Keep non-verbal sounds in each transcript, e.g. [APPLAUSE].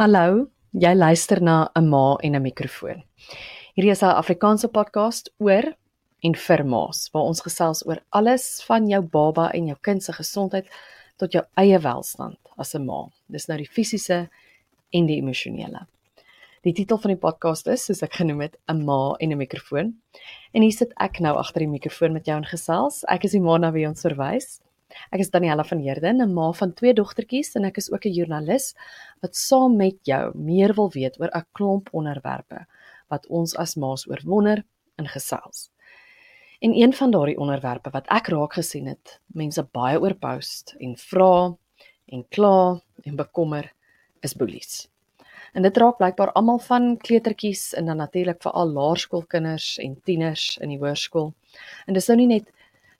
Hallo, jy luister na 'n ma en 'n mikrofoon. Hierdie is 'n Afrikaanse podcast oor en vir ma's waar ons gesels oor alles van jou baba en jou kind se gesondheid tot jou eie welstand as 'n ma. Dis nou die fisiese en die emosionele. Die titel van die podcast is, soos ek genoem het, 'n ma en 'n mikrofoon. En hier sit ek nou agter die mikrofoon met jou en gesels. Ek is die ma na wie ons verwys. Ek is Daniella van Heerden, 'n ma van twee dogtertjies en ek is ook 'n joernalis wat saam met jou meer wil weet oor 'n klomp onderwerpe wat ons as ma's oor wonder en gesels. En een van daardie onderwerpe wat ek raak gesien het, mense baie oor post en vra en kla en bekommer is boelies. En dit raak blykbaar almal van kleutertjies en dan natuurlik veral laerskoolkinders en tieners in die hoërskool. En dis nou nie net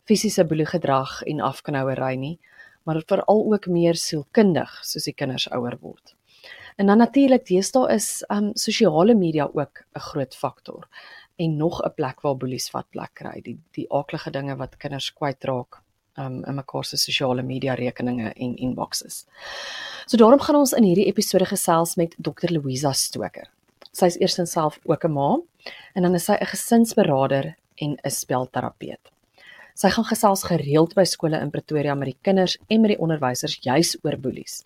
fisiese boeliegedrag en afknouery nie, maar veral ook meer sielkundig soos die kinders ouer word. En dan natuurlik deesdae is um sosiale media ook 'n groot faktor en nog 'n plek waar boelies wat plek kry, die die aaklige dinge wat kinders kwytraak um in mekaar se sosiale media rekeninge en inboxes. So daarom gaan ons in hierdie episode gesels met Dr. Louisa Stoker. Sy is eerstens self ook 'n ma en dan is sy 'n gesinsberader en 'n spelterapeut. Sy gaan gesels gereeld by skole in Pretoria met die kinders en met die onderwysers juis oor boelies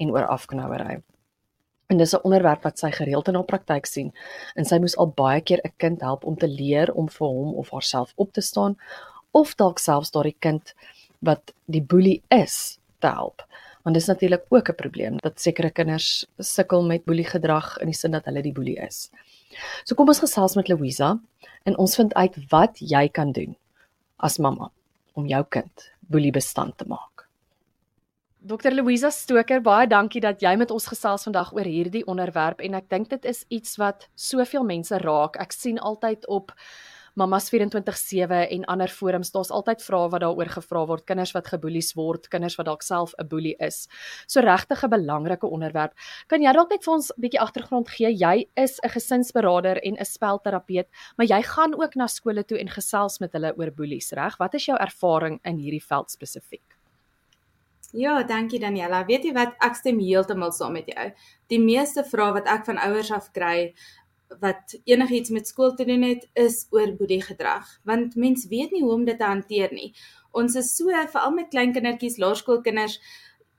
en oor afknouery. En dis 'n onderwerp wat sy gereeld in haar praktyk sien en sy moes al baie keer 'n kind help om te leer om vir hom of haarself op te staan of dalk selfs daardie kind wat die boelie is te help. Want dis natuurlik ook 'n probleem dat sekere kinders sukkel met boeliegedrag in die sin dat hulle die boelie is. So kom ons gesels met Louisa en ons vind uit wat jy kan doen as mamma om jou kind boeliebestand te maak. Dr Louisa Stoker, baie dankie dat jy met ons gesels vandag oor hierdie onderwerp en ek dink dit is iets wat soveel mense raak. Ek sien altyd op Mamas 24/7 en ander forums, daar's altyd vrae wat daaroor gevra word, kinders wat geboelies word, kinders wat dalk self 'n boelie is. So regtig 'n belangrike onderwerp. Kan jy dalk net vir ons 'n bietjie agtergrond gee? Jy is 'n gesinsberader en 'n spelterapeut, maar jy gaan ook na skole toe en gesels met hulle oor boelies, reg? Wat is jou ervaring in hierdie veld spesifiek? Ja, dankie Daniela. Weet jy wat, ek stem heeltemal saam met jou. Die meeste vrae wat ek van ouers af kry, wat enigiets met skool te doen het is oor boediegedrag want mens weet nie hoe om dit te hanteer nie. Ons is so veral met klein kindertjies, laerskoolkinders,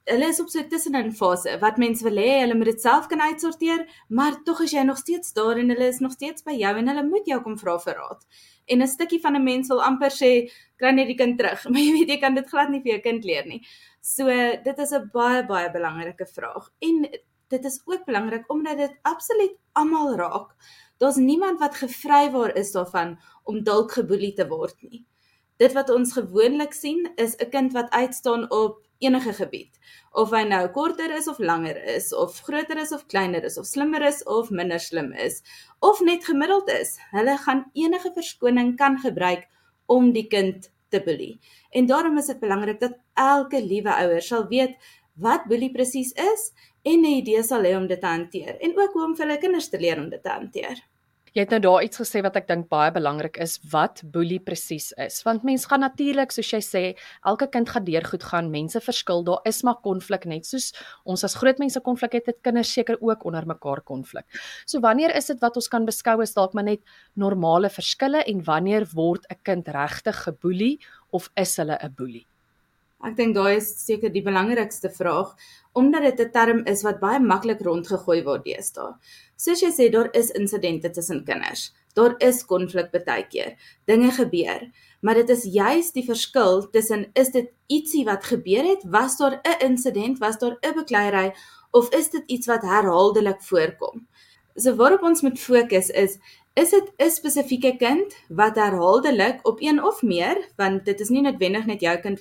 hulle is op so 'n tussenin fase wat mens wil hê hulle moet dit self kan uitsorteer, maar tog is jy nog steeds daar en hulle is nog steeds by jou en hulle moet jou kom vra vir raad. En 'n stukkie van 'n mens wil amper sê, kry net die kind terug, [LAUGHS] maar jy weet jy kan dit glad nie vir jou kind leer nie. So dit is 'n baie baie belangrike vraag. En dit is ook belangrik omdat dit absoluut almal raak. Daar's niemand wat gevrywaar is daarvan om dalk geboelie te word nie. Dit wat ons gewoonlik sien is 'n kind wat uitstaan op enige gebied. Of hy nou korter is of langer is, of groter is of kleiner is, of slimmer is of minder slim is, of net gemiddeld is. Hulle gaan enige verskoning kan gebruik om die kind te boelie. En daarom is dit belangrik dat elke liewe ouer sal weet wat boelie presies is en 'n idee sal hê om dit te hanteer en ook hoe om vir hulle kinders te leer om dit te hanteer. Jy het nou daar iets gesê wat ek dink baie belangrik is wat boelie presies is. Want mens gaan natuurlik, soos jy sê, elke kind gaan deur goed gaan, mense verskil, daar is maar konflik net soos ons as groot mense konflik het, het kinders seker ook onder mekaar konflik. So wanneer is dit wat ons kan beskou as dalk maar net normale verskille en wanneer word 'n kind regtig geboelie of is hulle 'n boelie? Ek dink daai is seker die belangrikste vraag omdat dit 'n term is wat baie maklik rondgegooi word deesdae. Soos jy sê, daar is insidente tussen kinders. Daar is konflik baie keer. Dinge gebeur, maar dit is juis die verskil tussen is dit ietsie wat gebeur het, was daar 'n insident, was daar 'n bekleierery of is dit iets wat herhaaldelik voorkom? So waarop ons moet fokus is Is dit 'n spesifieke kind wat herhaaldelik op een of meer, want dit is nie noodwendig net jou kind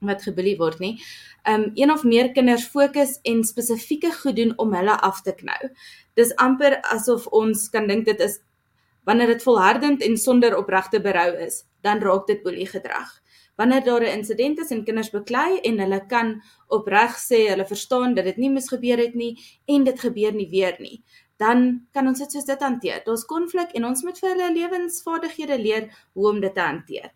wat geboelie word nie. Um een of meer kinders fokus en spesifieke goed doen om hulle af te knou. Dis amper asof ons kan dink dit is wanneer dit volhardend en sonder opregte berou is, dan raak dit boelie gedrag. Wanneer daar 'n insident is en kinders beklei en hulle kan opreg sê hulle verstaan dat dit nie mis gebeur het nie en dit gebeur nie weer nie, dan kan ons dit soos dit hanteer. Daar's konflik en ons moet vir hulle lewensvaardighede leer hoe om dit te hanteer.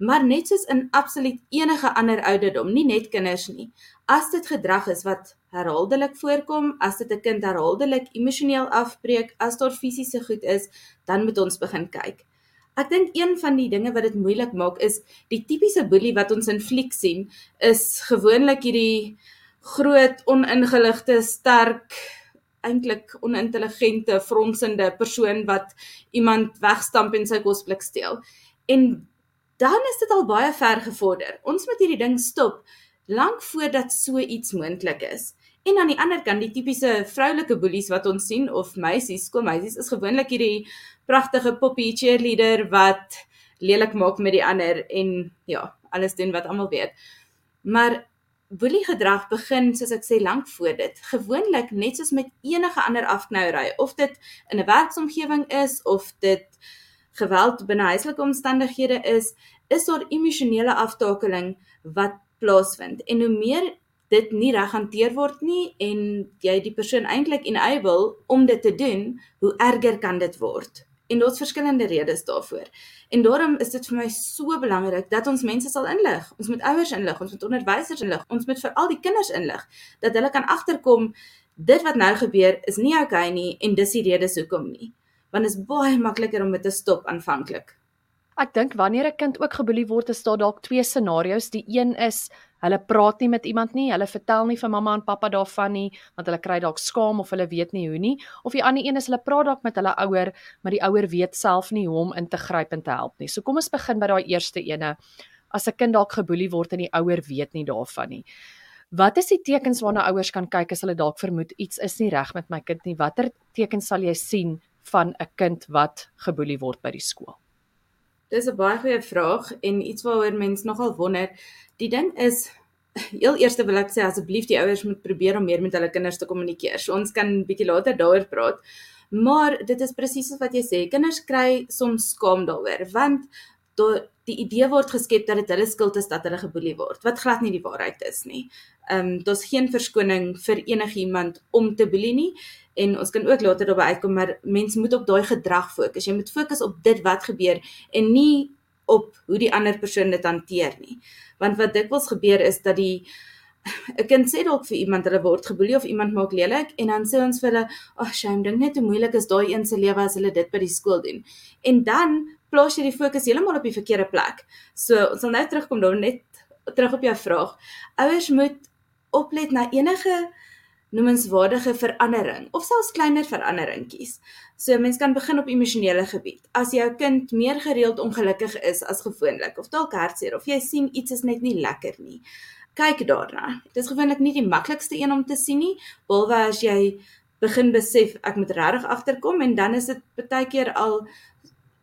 Maar net soos in absoluut enige ander ouderdom, nie net kinders nie, as dit gedrag is wat herhaaldelik voorkom, as dit 'n kind herhaaldelik emosioneel afbreek, as daar fisiese goed is, dan moet ons begin kyk. Ek dink een van die dinge wat dit moeilik maak is die tipiese boelie wat ons in fliek sien, is gewoonlik hierdie groot oningeligte, sterk eintlik onintelligente, fronsende persoon wat iemand wegstamp en sy kosblik steel. En dan is dit al baie ver gevorder. Ons moet hierdie ding stop lank voordat so iets moontlik is. En aan die ander kant die tipiese vroulike boelies wat ons sien of meisies, skoolmeisies is gewoonlik hierdie pragtige poppy cheerleader wat lelik maak met die ander en ja, alles doen wat almal weet. Maar boelie gedrag begin soos ek sê lank voor dit. Gewoonlik net soos met enige ander afknouery, of dit in 'n werksomgewing is of dit geweld binne huislike omstandighede is, is daar emosionele aftakeling wat plaasvind. En hoe meer dit nie reg hanteer word nie en jy die persoon eintlik enable om dit te doen, hoe erger kan dit word. En daar's verskillende redes daarvoor. En daarom is dit vir my so belangrik dat ons mense sal inlig. Ons moet ouers inlig, ons moet onderwysers inlig, ons moet vir al die kinders inlig dat hulle kan agterkom dit wat nou gebeur is nie oukei okay nie en dis die rede hoekom nie. Want dit is baie makliker om dit te stop aanvanklik. Ek dink wanneer 'n kind ook geboelie word, is daar dalk twee scenario's. Die een is hulle praat nie met iemand nie, hulle vertel nie vir mamma en pappa daarvan nie, want hulle kry dalk skaam of hulle weet nie hoe nie. Of die ander een is hulle praat dalk met hulle ouer, maar die ouer weet self nie hoe om in te gryp en te help nie. So kom ons begin by daai eerste ene. As 'n kind dalk geboelie word en die ouer weet nie daarvan nie. Wat is die tekens waarna ouers kan kyk as hulle dalk vermoed iets is nie reg met my kind nie? Watter tekens sal jy sien van 'n kind wat geboelie word by die skool? Dis 'n baie goeie vraag en iets waaroor mense nogal wonder. Die ding is heel eerste wil ek sê asseblief die ouers moet probeer om meer met hulle kinders te kommunikeer. So ons kan bietjie later daaroor praat. Maar dit is presies wat jy sê. Kinders kry soms skaam daaroor want die idee word geskep dat dit hulle skuld is dat hulle geboelie word, wat glad nie die waarheid is nie. Ehm um, daar's geen verskoning vir enigiemand om te boelie nie en ons kan ook later daarby uitkom maar mens moet op daai gedrag fokus. Jy moet fokus op dit wat gebeur en nie op hoe die ander persoon dit hanteer nie. Want wat dikwels gebeur is dat die 'n kind sê dalk vir iemand hulle word geboelie of iemand maak lelik en dan sê ons vir hulle, "Ag, oh, shame, dink net hoe moeilik is daai een se lewe as hulle dit by die skool doen." En dan plaas jy die fokus heeltemal op die verkeerde plek. So, ons sal nou terugkom daar net terug op jou vraag. Ouers moet oplet na enige noemenswaardige verandering of selfs kleiner veranderingkies. So mens kan begin op emosionele gebied. As jou kind meer gereeld ongelukkig is as gewoonlik of dalk hartseer of jy sien iets is net nie lekker nie, kyk daarna. Dit is gewoonlik nie die maklikste een om te sien nie, behalwe as jy begin besef ek moet regtig agterkom en dan is dit baie keer al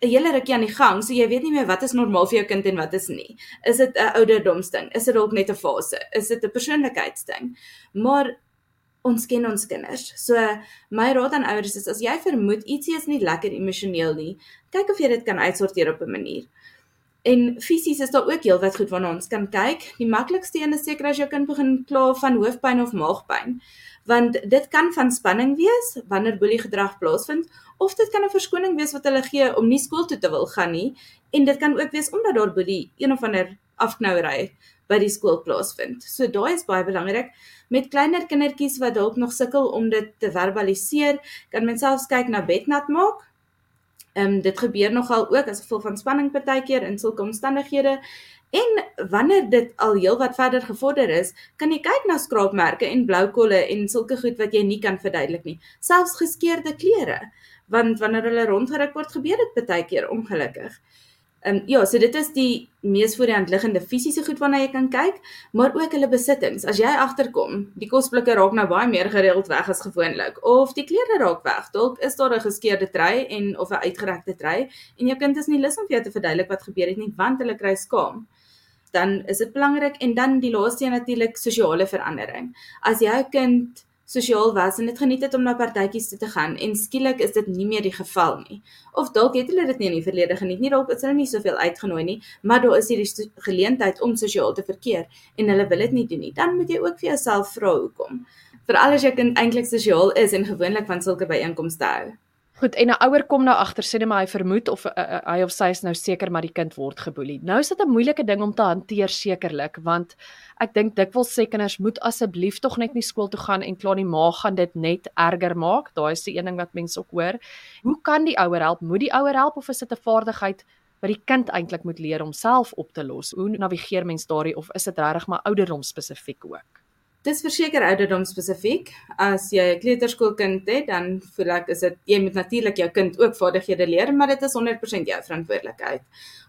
'n hele rukkie aan die gang, so jy weet nie meer wat is normaal vir jou kind en wat is nie. Is dit 'n ouderdomsding? Is dit dalk net 'n fase? Is dit 'n persoonlikheidsding? Maar ons ken ons kinders. So my raad aan ouers is as jy vermoed ietsie is nie lekker emosioneel nie, kyk of jy dit kan uitsorteer op 'n manier. En fisies is daar ook heelwat goed waarna ons kan kyk. Die maklikste een is seker as jou kind begin kla van hoofpyn of maagpyn, want dit kan van spanning wees wanneer boelie gedrag plaasvind of dit kan 'n verskoning wees wat hulle gee om nie skool toe te wil gaan nie en dit kan ook wees omdat daar boelie een of ander afknouery by die skool plaasvind. So daai is baie belangrik. Met kleiner kindertjies wat dalk nog sukkel om dit te verbaliseer, kan mens selfs kyk na bednat maak. Ehm um, dit gebeur nogal ook as gevolg van spanning partykeer in sulke omstandighede. En wanneer dit al heelwat verder gevorder is, kan jy kyk na skraapmerke en blou kolle en sulke goed wat jy nie kan verduidelik nie. Selfs geskeurde klere, want wanneer hulle rondgeruk word, gebeur dit baie keer ongelukkig. Ehm um, ja, so dit is die mees voor die hand liggende fisiese goed waarna jy kan kyk, maar ook hulle besittings. As jy agterkom, die kosblikke raak nou baie meer gereeld weg as gewoonlik of die klere raak weg. Dalk is daar 'n geskeurde trui en of 'n uitgerekte trui en jou kind is nie lus om vir jou te verduidelik wat gebeur het nie, want hulle kry skaam. Dan is dit belangrik en dan die laaste een natuurlik sosiale verandering. As jou kind sosiaal was en dit geniet het om na partytjies toe te gaan en skielik is dit nie meer die geval nie. Of dalk het hulle dit nie in die verlede geniet nie, dalk is hulle nie soveel uitgenooi nie, maar daar is hierdie geleentheid om sosiaal te verkeer en hulle wil dit nie doen nie. Dan moet jy ook vir jouself vra hoekom. Veral as jou kind eintlik sosiaal is en gewoonlik van sulke byeenkomste hou. Goed, en 'n ouer kom nou agter sê net maar hy vermoed of uh, uh, hy of sy is nou seker maar die kind word geboelie. Nou is dit 'n moeilike ding om te hanteer sekerlik, want ek dink dikwels sê kinders moet asseblief tog net nie skool toe gaan en klaar die ma gaan dit net erger maak. Daai is die een ding wat mense ook hoor. Hoe kan die ouer help? Moet die ouer help of is dit 'n vaardigheid wat die kind eintlik moet leer om self op te los? Hoe navigeer mens daardie of is dit regtig maar ouderdom spesifiek ook? Dis verseker ouderdom spesifiek. As jy 'n kleuterskoolkind het, dan voel ek is dit jy moet natuurlik jou kind ook vaardighede leer, maar dit is 100% jou verantwoordelikheid.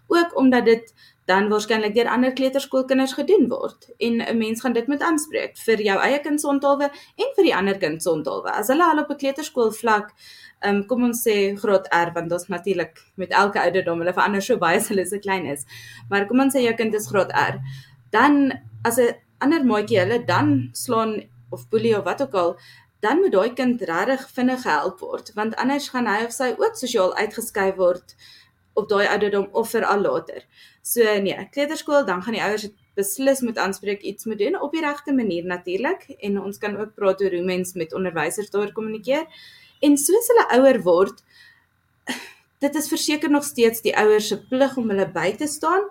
Ook omdat dit dan waarskynlik deur ander kleuterskoolkinders gedoen word en 'n mens gaan dit moet aanspreek vir jou eie kind se onthaalwe en vir die ander kind se onthaalwe. As hulle al op 'n kleuterskool vlak Um, kom ons sê graad R want ons natuurlik met elke ouderdom hulle verander so baie as hulle so klein is. Maar kom ons sê jou kind is graad R. Dan as 'n ander maatjie hulle dan slaan of boelie of wat ook al, dan moet daai kind regtig vinnig gehelp word want anders gaan hy of sy ook sosiaal uitgeskuif word op daai ouderdom of veral later. So nee, kleuterskool, dan gaan die ouers beslis moet aanspreek iets moet doen op die regte manier natuurlik en ons kan ook praat oor hoe mens met onderwysers daar kommunikeer. En soos hulle ouer word, dit is verseker nog steeds die ouers se plig om hulle by te staan.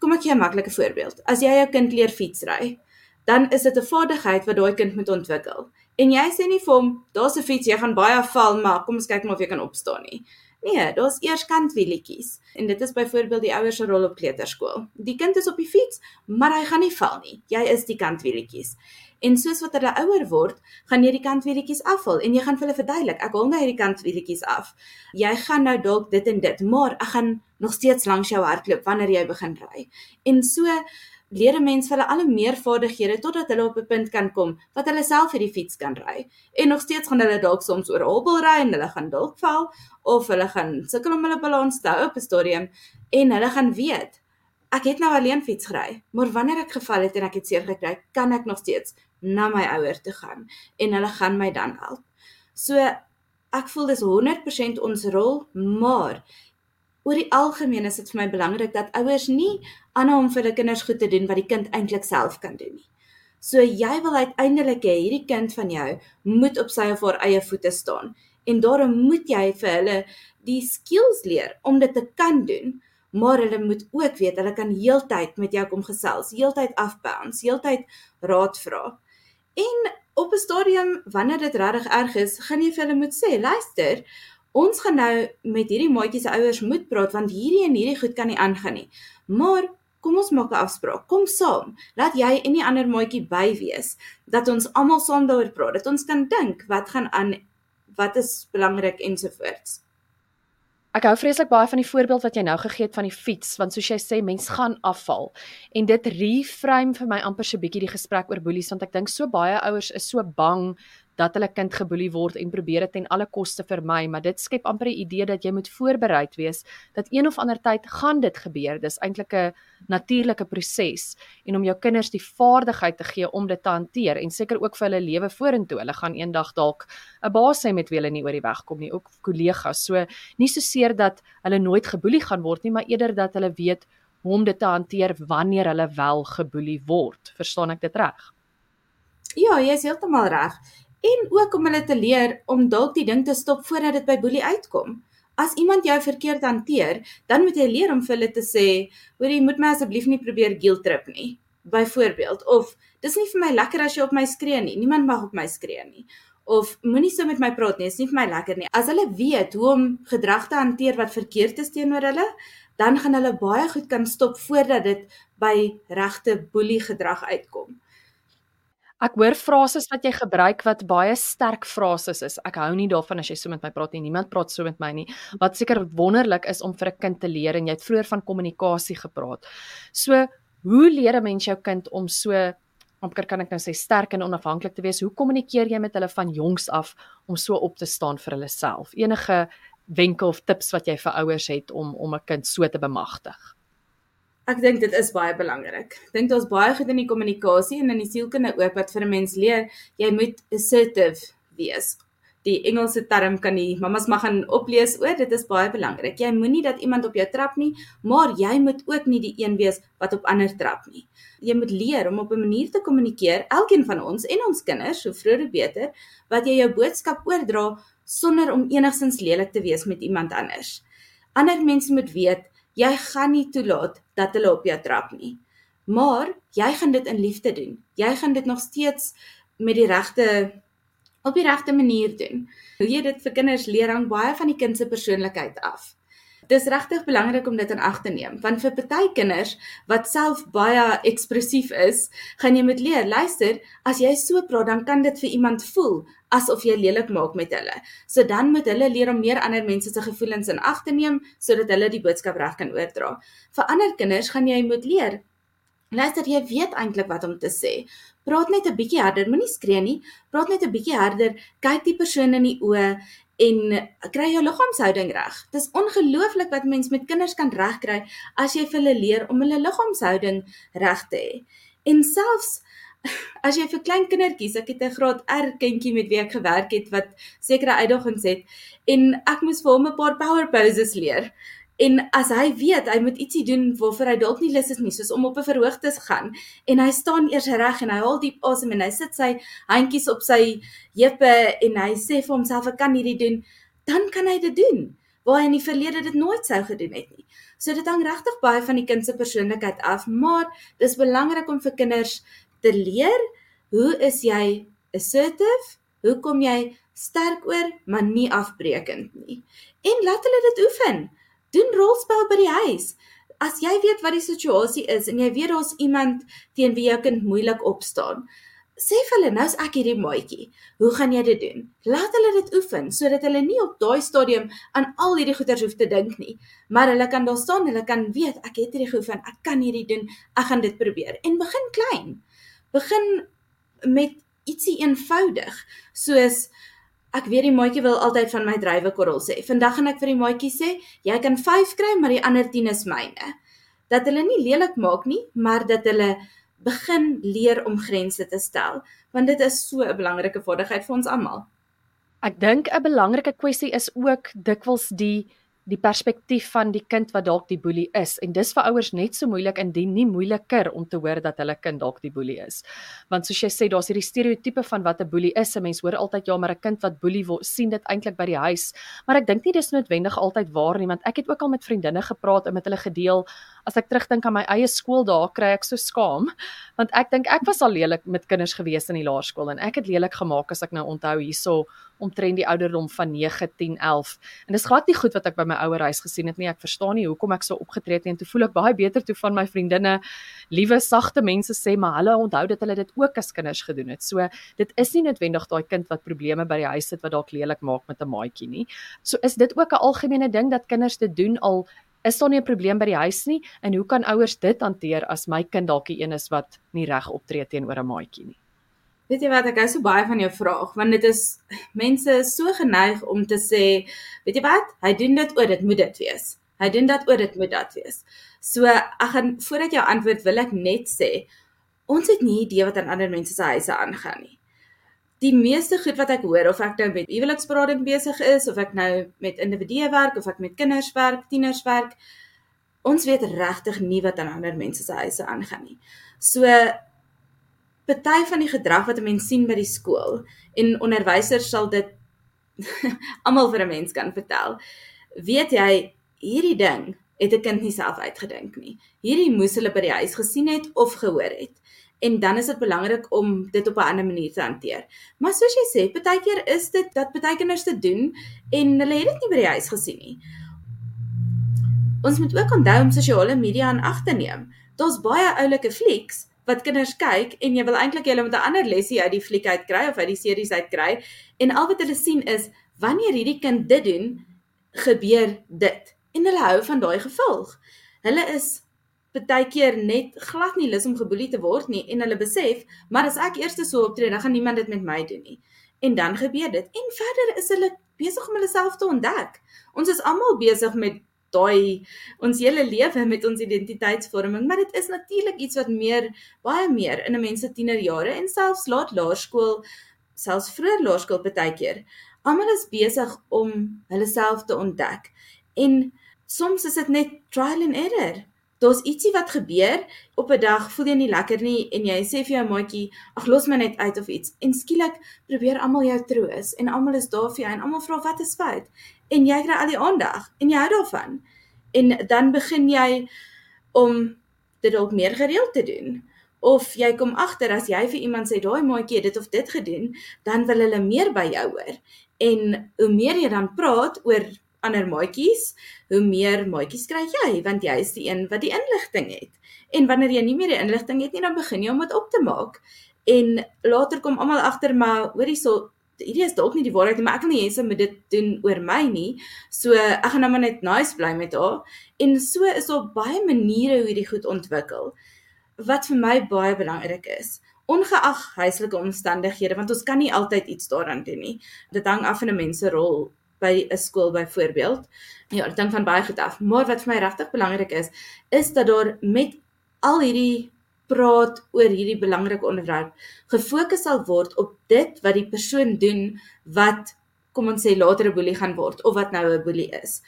Kom ek gee 'n maklike voorbeeld. As jy jou kind leer fietsry, dan is dit 'n vaardigheid wat daai kind moet ontwikkel. En jy sê nie vir hom, daar's 'n fiets, jy gaan baie val, maar kom ons kyk maar of jy kan opstaan nie. Nee, daar's eers kantwielietjies. En dit is byvoorbeeld die ouers se rol op kleuterskool. Die kind is op die fiets, maar hy gaan nie val nie. Jy is die kantwielietjies. En soos wat hulle ouer word, gaan jy die kantwielietjies afhaal en jy gaan vir hulle verduidelik, ek haal nou hierdie kantwielietjies af. Jy gaan nou dalk dit en dit, maar ek gaan nog steeds langs jou hardloop wanneer jy begin ry. En so leer 'n mens vir hulle al hoe meer vaardighede totdat hulle op 'n punt kan kom wat hulle self hierdie fiets kan ry. En nog steeds gaan hulle dalk soms oor hobbel ry en hulle gaan dalk val of hulle gaan sukkel om hulle balans te hou op 'n stadium en hulle gaan weet ek het nou alleen fiets gery, maar wanneer ek geval het en ek het seer gekry, kan ek nog steeds na my ouers te gaan en hulle gaan my dan help. So ek voel dis 100% ons rol, maar oor die algemeen is dit vir my belangrik dat ouers nie aanhou om vir hulle kinders goed te doen wat die kind eintlik self kan doen nie. So jy wil uiteindelik hê hierdie kind van jou moet op sy of haar eie voete staan en daarom moet jy vir hulle die skills leer om dit te kan doen, maar hulle moet ook weet hulle kan heeltyd met jou kom gesels, heeltyd afbounce, heeltyd raad vra. En op 'n stadium wanneer dit regtig erg is, gaan jy vir hulle moet sê, luister, ons gaan nou met hierdie maatjies se ouers moet praat want hierdie en hierdie goed kan nie aangaan nie. Maar kom ons maak 'n afspraak. Kom saam. Laat jy en die ander maatjie by wees dat ons almal saam daaroor praat. Dat ons kan dink wat gaan aan wat is belangrik ensovoorts. Ek hou vreeslik baie van die voorbeeld wat jy nou gegee het van die fiets want soos jy sê mens gaan afval en dit reframe vir my amper so 'n bietjie die gesprek oor boelies want ek dink so baie ouers is so bang dat hulle kind geboelie word en probeer dit ten alle koste vermy, maar dit skep amper 'n idee dat jy moet voorbereid wees dat een of ander tyd gaan dit gebeur. Dis eintlik 'n natuurlike proses en om jou kinders die vaardigheid te gee om dit te hanteer en seker ook vir hulle lewe vorentoe. Hulle gaan eendag dalk 'n baas hê met wie hulle nie oor die weg kom nie, ook kollegas. So nie so seer dat hulle nooit geboelie gaan word nie, maar eerder dat hulle weet hoe om dit te hanteer wanneer hulle wel geboelie word. Verstaan ek dit reg? Ja, jy is heeltemal reg en ook om hulle te leer om dalk die ding te stop voordat dit by boelie uitkom. As iemand jou verkeerd hanteer, dan moet jy leer om vir hulle te sê, "Hoor jy moet my asseblief nie probeer guilt trip nie." Byvoorbeeld, of "Dis nie vir my lekker as jy op my skree nie. Niemand mag op my skree nie." Of "Moenie so met my praat nie. Dit is nie vir my lekker nie." As hulle weet hoe om gedrag te hanteer wat verkeerd is teenoor hulle, dan gaan hulle baie goed kan stop voordat dit by regte boelie gedrag uitkom. Ek hoor frases wat jy gebruik wat baie sterk frases is. Ek hou nie daarvan as jy so met my praat nie. Niemand praat so met my nie. Wat seker wonderlik is om vir 'n kind te leer en jy het vroeër van kommunikasie gepraat. So, hoe leer 'n mens jou kind om so amper kan ek nou sê sterk en onafhanklik te wees? Hoe kommunikeer jy met hulle van jongs af om so op te staan vir hulle self? Enige wenke of tips wat jy vir ouers het om om 'n kind so te bemagtig? Ek dink dit is baie belangrik. Ek dink daar's baie goed in die kommunikasie en in die sielkunde ook wat vir 'n mens leer, jy moet assertive wees. Die Engelse term kan die mamas mag gaan oplees oor, dit is baie belangrik. Jy moenie dat iemand op jou trap nie, maar jy moet ook nie die een wees wat op ander trap nie. Jy moet leer om op 'n manier te kommunikeer, elkeen van ons en ons kinders, so vroeg hoe beter, wat jy jou boodskap oordra sonder om enigsins lelik te wees met iemand anders. Ander mense moet weet jy gaan nie toelaat dat hulle op jou trap nie. Maar jy gaan dit in liefde doen. Jy gaan dit nog steeds met die regte op die regte manier doen. Hoe jy dit vir kinders leer hang baie van die kind se persoonlikheid af dis regtig belangrik om dit in ag te neem want vir party kinders wat self baie ekspressief is, gaan jy moet leer, luister, as jy so praat dan kan dit vir iemand voel asof jy lelik maak met hulle. So dan moet hulle leer om meer ander mense se gevoelens in ag te neem sodat hulle die boodskap reg kan oordra. Vir ander kinders gaan jy moet leer Luister, jy weet eintlik wat om te sê. Praat net 'n bietjie harder, moenie skree nie. Praat net 'n bietjie harder. Kyk die persoon in die oë en kry jou liggaamshouding reg. Dis ongelooflik wat mens met kinders kan regkry as jy vir hulle leer om hulle liggaamshouding reg te hê. En selfs [LAUGHS] as jy vir klein kindertjies, ek het 'n graad R kindjie met wie ek gewerk het wat sekere uitdagings het en ek moes vir hom 'n paar power poses leer. En as hy weet hy moet ietsie doen waarvoor hy dalk nie lus is nie, soos om op 'n verhoog te gaan en hy staan eers reg en hy haal diep asem en hy sit sy handjies op sy heupe en hy sê vir homself ek kan hierdie doen, dan kan hy dit doen waar hy in die verlede dit nooit sou gedoen het nie. So dit hang regtig baie van die kind se persoonlikheid af, maar dis belangrik om vir kinders te leer hoe is jy assertive? Hoe kom jy sterk oor, maar nie afbreekend nie? En laat hulle dit oefen doen rolspel by die huis. As jy weet wat die situasie is en jy weet daar's iemand teen wie jou kind moeilik opstaan, sê vir hulle nou's ek hierdie maatjie. Hoe gaan jy dit doen? Laat hulle dit oefen sodat hulle nie op daai stadium aan al hierdie goeters hoef te dink nie, maar hulle kan daar staan, hulle kan weet ek het hierdie geoefen, ek kan hierdie doen, ek gaan dit probeer. En begin klein. Begin met ietsie eenvoudig, soos Ek weet die maatjie wil altyd van my drywekorrel sê. Vandag gaan ek vir die maatjie sê, jy kan 5 kry, maar die ander 10 is myne. Dat hulle nie lelik maak nie, maar dat hulle begin leer om grense te stel, want dit is so 'n belangrike vaardigheid vir ons almal. Ek dink 'n belangrike kwessie is ook dikwels die die perspektief van die kind wat dalk die boelie is en dis vir ouers net so moeilik indien nie moeiliker om te hoor dat hulle kind dalk die boelie is. Want soos jy sê, daar's hierdie stereotipe van wat 'n boelie is. 'n Mens hoor altyd ja, maar 'n kind wat boelie word, sien dit eintlik by die huis. Maar ek dink nie dis noodwendig altyd waar nie, want ek het ook al met vriendinne gepraat en met hulle gedeel as ek terugdink aan my eie skooldae, kry ek so skaam want ek dink ek was al lelik met kinders gewees in die laerskool en ek het lelik gemaak as ek nou onthou hierso omtrent die ouderdom van 9, 10, 11. En dis glad nie goed wat ek by my ouer huis gesien het nie. Ek verstaan nie hoekom ek so opgetree het nie en toe voel ek baie beter toe van my vriendinne, liewe sagte mense sê maar hulle onthou dat hulle dit ook as kinders gedoen het. So dit is nie noodwendig daai kind wat probleme by die huis het wat dalk lelik maak met 'n maatjie nie. So is dit ook 'n algemene ding dat kinders dit doen al is daar nie 'n probleem by die huis nie en hoe kan ouers dit hanteer as my kind dalk die een is wat nie reg optree teenoor 'n maatjie nie? Weet jy wat ek hou so baie van jou vraag want dit is mense is so geneig om te sê weet jy wat hy doen dit oor dit moet dit wees. Hy doen dit oor dit moet dit wees. So ek gaan voordat jou antwoord wil ek net sê ons het nie idee wat aan ander mense se huise aangaan nie. Die meeste goed wat ek hoor of ek nou met huweliksberading besig is of ek nou met individue werk of ek met kinders werk tieners werk ons weet regtig nie wat aan ander mense se huise aangaan nie. So party van die gedrag wat 'n mens sien by die skool en onderwysers sal dit [LAUGHS] almal vir 'n mens kan vertel. Weet jy, hierdie ding het 'n kind nie self uitgedink nie. Hierdie moes hulle by die huis gesien het of gehoor het. En dan is dit belangrik om dit op 'n ander manier te hanteer. Maar soos jy sê, partykeer is dit dat party kinders dit doen en hulle het dit nie by die huis gesien nie. Ons moet ook onthou om sosiale media aan ag te neem. Daar's baie oulike flieks wat kinders kyk en jy wil eintlik hulle met 'n ander lesie uit die fliek uit kry of uit die series uit kry en al wat hulle sien is wanneer hierdie kind dit doen gebeur dit en hulle hou van daai gevolg. Hulle is baie keer net glad nie lus om geboelie te word nie en hulle besef maar as ek eers so optree dan gaan niemand dit met my doen nie. En dan gebeur dit en verder is hulle besig om hulle self te ontdek. Ons is almal besig met daai ons hele lewe met ons identiteitsvorming, maar dit is natuurlik iets wat meer baie meer in 'n mens se tienerjare en selfs laat laerskool, selfs vroeër laerskool baie keer. Almal is besig om hulle self te ontdek. En soms is dit net trial and error. Daar's ietsie wat gebeur op 'n dag, voel jy nie lekker nie en jy sê vir jou maatjie, ag los my net uit of iets. En skielik probeer almal jou troos en almal is daar vir jou en almal vra wat is fout? En jy kry al die aandag en jy hou daarvan. En dan begin jy om dit dalk meer gereeld te doen. Of jy kom agter as jy vir iemand sê daai maatjie het dit of dit gedoen, dan wil hulle meer by jou hoor. En hoe meer jy dan praat oor ander maatjies, hoe meer maatjies kry jy want jy is die een wat die inligting het. En wanneer jy nie meer die inligting het nie, dan begin jy om dit op te maak. En later kom almal agter maar hoorie so hierdie is dalk nie die waarheid nie, maar ek wil nie hê sy moet dit doen oor my nie. So ek gaan nou maar net nice bly met haar. En so is daar baie maniere hoe hierdie goed ontwikkel wat vir my baie belangrik is ongeag huislike omstandighede want ons kan nie altyd iets daaraan doen nie. Dit hang af van 'n mens se rol by 'n skool byvoorbeeld. Ja, ek dink van baie goed af. Maar wat vir my regtig belangrik is, is dat daar met al hierdie praat oor hierdie belangrike onderwerp gefokus sal word op dit wat die persoon doen wat kom ons sê later 'n boelie gaan word of wat nou 'n boelie is.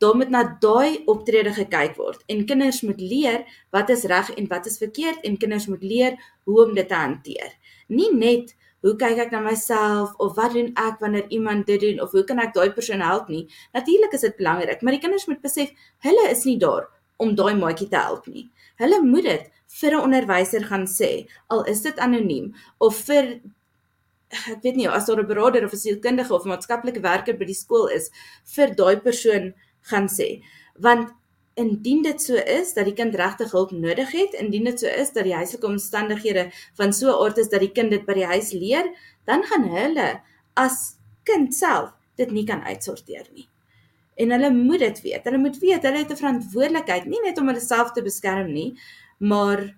Daar moet na daai optrede gekyk word en kinders moet leer wat is reg en wat is verkeerd en kinders moet leer hoe om dit te hanteer. Nie net hoe kyk ek na myself of wat doen ek wanneer iemand dit doen of hoe kan ek daai persoon help nie. Natuurlik is dit belangrik, maar die kinders moet besef hulle is nie daar om daai maatjie te help nie. Hulle moet dit vir 'n onderwyser gaan sê, al is dit anoniem of vir ek weet nie as daar 'n beraader of 'n sielkundige of 'n maatskaplike werker by die skool is vir daai persoon gaan sê. Want indien dit so is dat die kind regtig hulp nodig het, indien dit so is dat die huislike omstandighede van so 'n aard is dat die kind dit by die huis leer, dan gaan hulle as kind self dit nie kan uitsorteer nie. En hulle moet dit weet. Hulle moet weet hulle het 'n verantwoordelikheid nie net om hulle self te beskerm nie, maar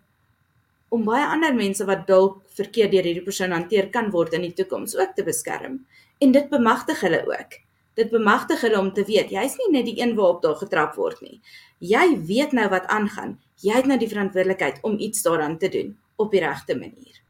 om baie ander mense wat dalk verkeerd deur hierdie persoon hanteer kan word in die toekoms ook te beskerm. En dit bemagtig hulle ook dit bemagtig hulle om te weet jy's nie net die een waarop daar getrap word nie. Jy weet nou wat aangaan. Jy het nou die verantwoordelikheid om iets daaraan te doen op die regte manier.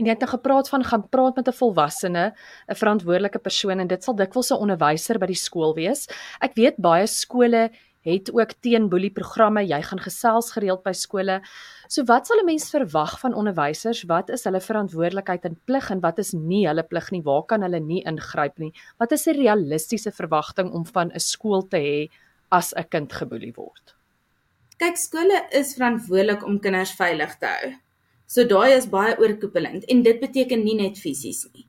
En jy het nou gepraat van gaan praat met 'n volwassene, 'n verantwoordelike persoon en dit sal dikwels 'n onderwyser by die skool wees. Ek weet baie skole het ook teen boelie programme. Jy gaan gesels gereeld by skole. So wat sal 'n mens verwag van onderwysers? Wat is hulle verantwoordelikheid en plig en wat is nie hulle plig nie? Waar kan hulle nie ingryp nie? Wat is 'n realistiese verwagting om van 'n skool te hê as 'n kind geboelie word? Kyk, skole is verantwoordelik om kinders veilig te hou. So daai is baie oorkoepelend en dit beteken nie net fisies nie.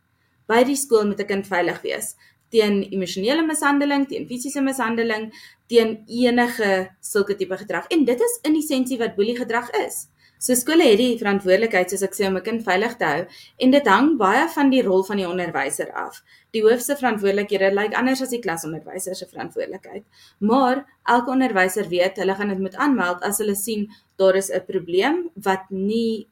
By die skool moet 'n kind veilig wees teen emosionele mishandeling, teen fisiese mishandeling, teen enige sulke tipe gedrag. En dit is in essensie wat boelie gedrag is. So skole het die verantwoordelikheid soos ek sê om 'n kind veilig te hou en dit hang baie van die rol van die onderwyser af. Die hoofse verantwoordelikhede lyk anders as die klasonderwyser se verantwoordelikheid. Maar elke onderwyser weet hulle gaan dit moet aanmeld as hulle sien daar is 'n probleem wat nie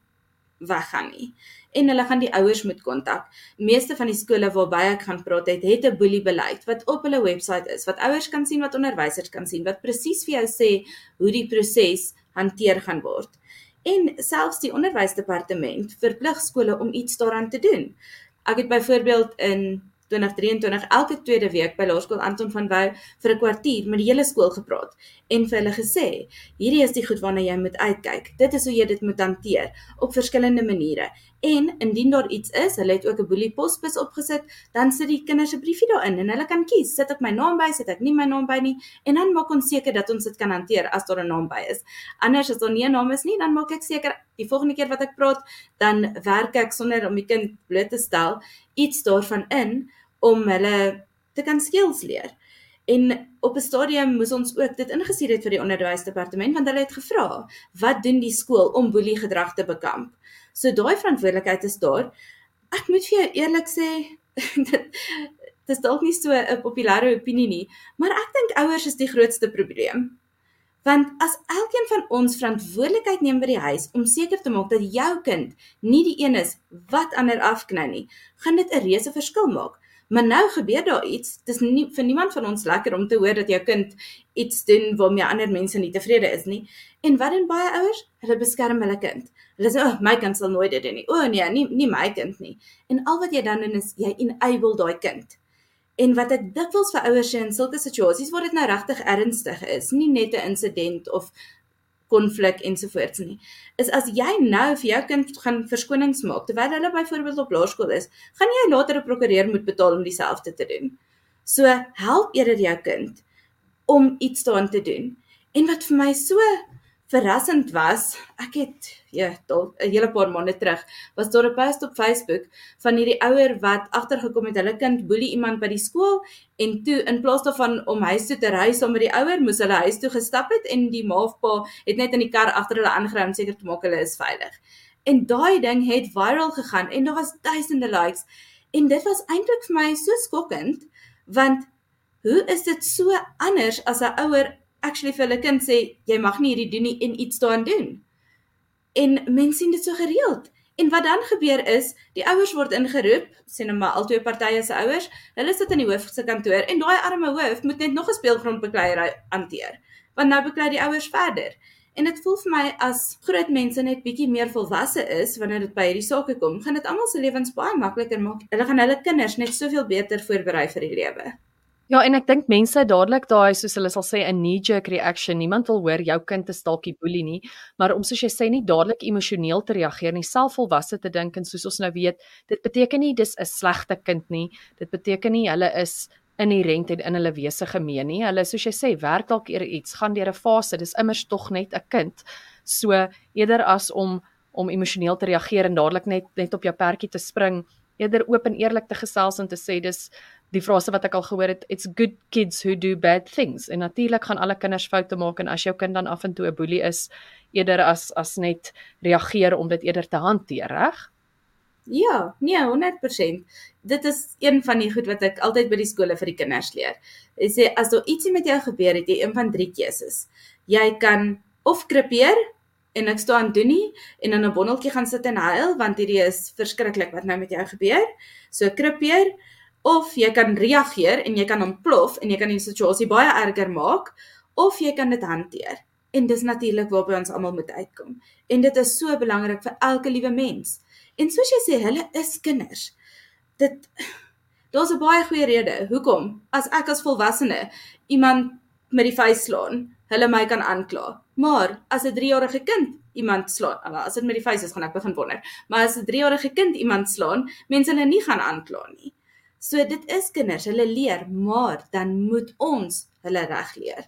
weggaan nie en hulle gaan die ouers moet kontak. Meeste van die skole waarby ek gaan praat het, het 'n boelie beleid wat op hulle webwerf is, wat ouers kan sien, wat onderwysers kan sien, wat presies vir jou sê hoe die proses hanteer gaan word. En selfs die onderwysdepartement verplig skole om iets daaraan te doen. Ek het byvoorbeeld in 2023 elke tweede week by Laerskool Anton van Wyk vir 'n kwartier met die hele skool gepraat en vir hulle gesê: "Hierdie is die goed waarna jy moet uitkyk. Dit is hoe jy dit moet hanteer op verskillende maniere." En indien daar iets is, hulle het ook 'n boelie posbus opgesit, dan sit die kinders se briefie daarin en hulle kan kies, sit ek my naam by, sit ek nie my naam by nie en dan maak ons seker dat ons dit kan hanteer as daar 'n naam by is. Anders as daar nie 'n naam is nie, dan maak ek seker die volgende keer wat ek praat, dan werk ek sonder om die kind bloot te stel iets daarvan in om hulle te kan skills leer. En op 'n stadium moes ons ook dit ingestuur het vir die onderwysdepartement want hulle het gevra, "Wat doen die skool om boelie gedrag te bekamp?" So daai verantwoordelikheid is daar. Ek moet vir jou eerlik sê, [LAUGHS] dit dis dalk nie so 'n populêre opinie nie, maar ek dink ouers is die grootste probleem. Want as elkeen van ons verantwoordelikheid neem by die huis om seker te maak dat jou kind nie die een is wat ander afknou nie, gaan dit 'n reuse verskil maak. Maar nou gebeur daar iets. Dis nie vir niemand van ons lekker om te hoor dat jou kind iets doen waarmee ander mense nie tevrede is nie. En wat doen baie ouers? Hulle beskerm hulle kind. Hulle sê, "O, oh, my kind sal nooit dit doen nie. O nee, nie nie my kind nie." En al wat jy dan doen is jy enable daai kind. En wat ek dikwels vir ouers sê in sulke situasies waar dit nou regtig ernstig is, nie net 'n insident of konflik ensovoorts nie. Is as jy nou vir jou kind gaan verskonings maak terwyl hulle byvoorbeeld op laerskool is, gaan jy later 'n prokureur moet betaal om dieselfde te doen. So help eerder jou kind om iets daaraan te doen. En wat vir my so verrassend was, ek het ja, dalk 'n hele paar maande terug, was daar 'n post op Facebook van hierdie ouer wat agtergekom het hulle kind boelie iemand by die skool en toe in plaas daarvan om huis toe te ry saam met die ouer, moes hulle huis toe gestap het en die ma of pa het net in die kar agter hulle aangery om seker te maak hulle is veilig. En daai ding het viral gegaan en daar was duisende likes en dit was eintlik vir my so skokkend want hoe is dit so anders as 'n ouer actually vir hulle kind sê jy mag nie hierdie doen nie en iets daaraan doen. En mense sien dit so gereeld. En wat dan gebeur is, die ouers word ingeroep, sê nou maar albei partye se ouers, hulle sit in die hoof se kantoor en daai arme hoof moet net nog 'n speelgrondbekleierery hanteer. Want nou beklei die ouers verder. En dit voel vir my as groot mense net bietjie meer volwasse is wanneer dit by hierdie sake kom, gaan dit almal se lewens baie makliker maak. Hulle gaan hulle kinders net soveel beter voorberei vir die lewe. Ja, en ek dink mense dadelik daai soos hulle sal sê 'n knee jerk reaction. Niemand wil hoor jou kind is dalk die boelie nie, maar om soos jy sê nie dadelik emosioneel te reageer nie, selfvolwasse te dink en soos ons nou weet, dit beteken nie dis 'n slegte kind nie. Dit beteken nie hulle is inherënt en in hulle wese gemeen nie. Hulle soos jy sê, werk dalk eer iets, gaan deur 'n fase. Dis immers tog net 'n kind. So eerder as om om emosioneel te reageer en dadelik net net op jou perdjie te spring, eerder oop en eerlik te gesels en te sê dis die frase wat ek al gehoor het, it's good kids who do bad things. En natuurlik gaan alle kinders foute maak en as jou kind dan af en toe 'n boelie is, eerder as as net reageer om dit eerder te hanteer, reg? Ja, nee, 100%. Dit is een van die goed wat ek altyd by die skole vir die kinders leer. Ek sê as daar ietsie met jou gebeur het, jy een van drie keuses. Jy kan of krepeer en niks daaraan doen nie en in 'n bondeltjie gaan sit en huil want hierdie is verskriklik wat nou met jou gebeur. So krepeer of jy kan reageer en jy kan ontplof en jy kan die situasie baie erger maak of jy kan dit hanteer. En dis natuurlik waarby ons almal moet uitkom. En dit is so belangrik vir elke liewe mens. En soos jy sê, hulle is kinders. Dit daar's 'n baie goeie rede hoekom as ek as volwassene iemand met die vuis slaan, hulle my kan aankla. Maar as 'n 3-jarige kind iemand slaan, as dit met die vuis is, gaan ek begin wonder. Maar as 'n 3-jarige kind iemand slaan, mense hulle nie gaan aankla nie. So dit is kinders, hulle leer, maar dan moet ons hulle reg leer.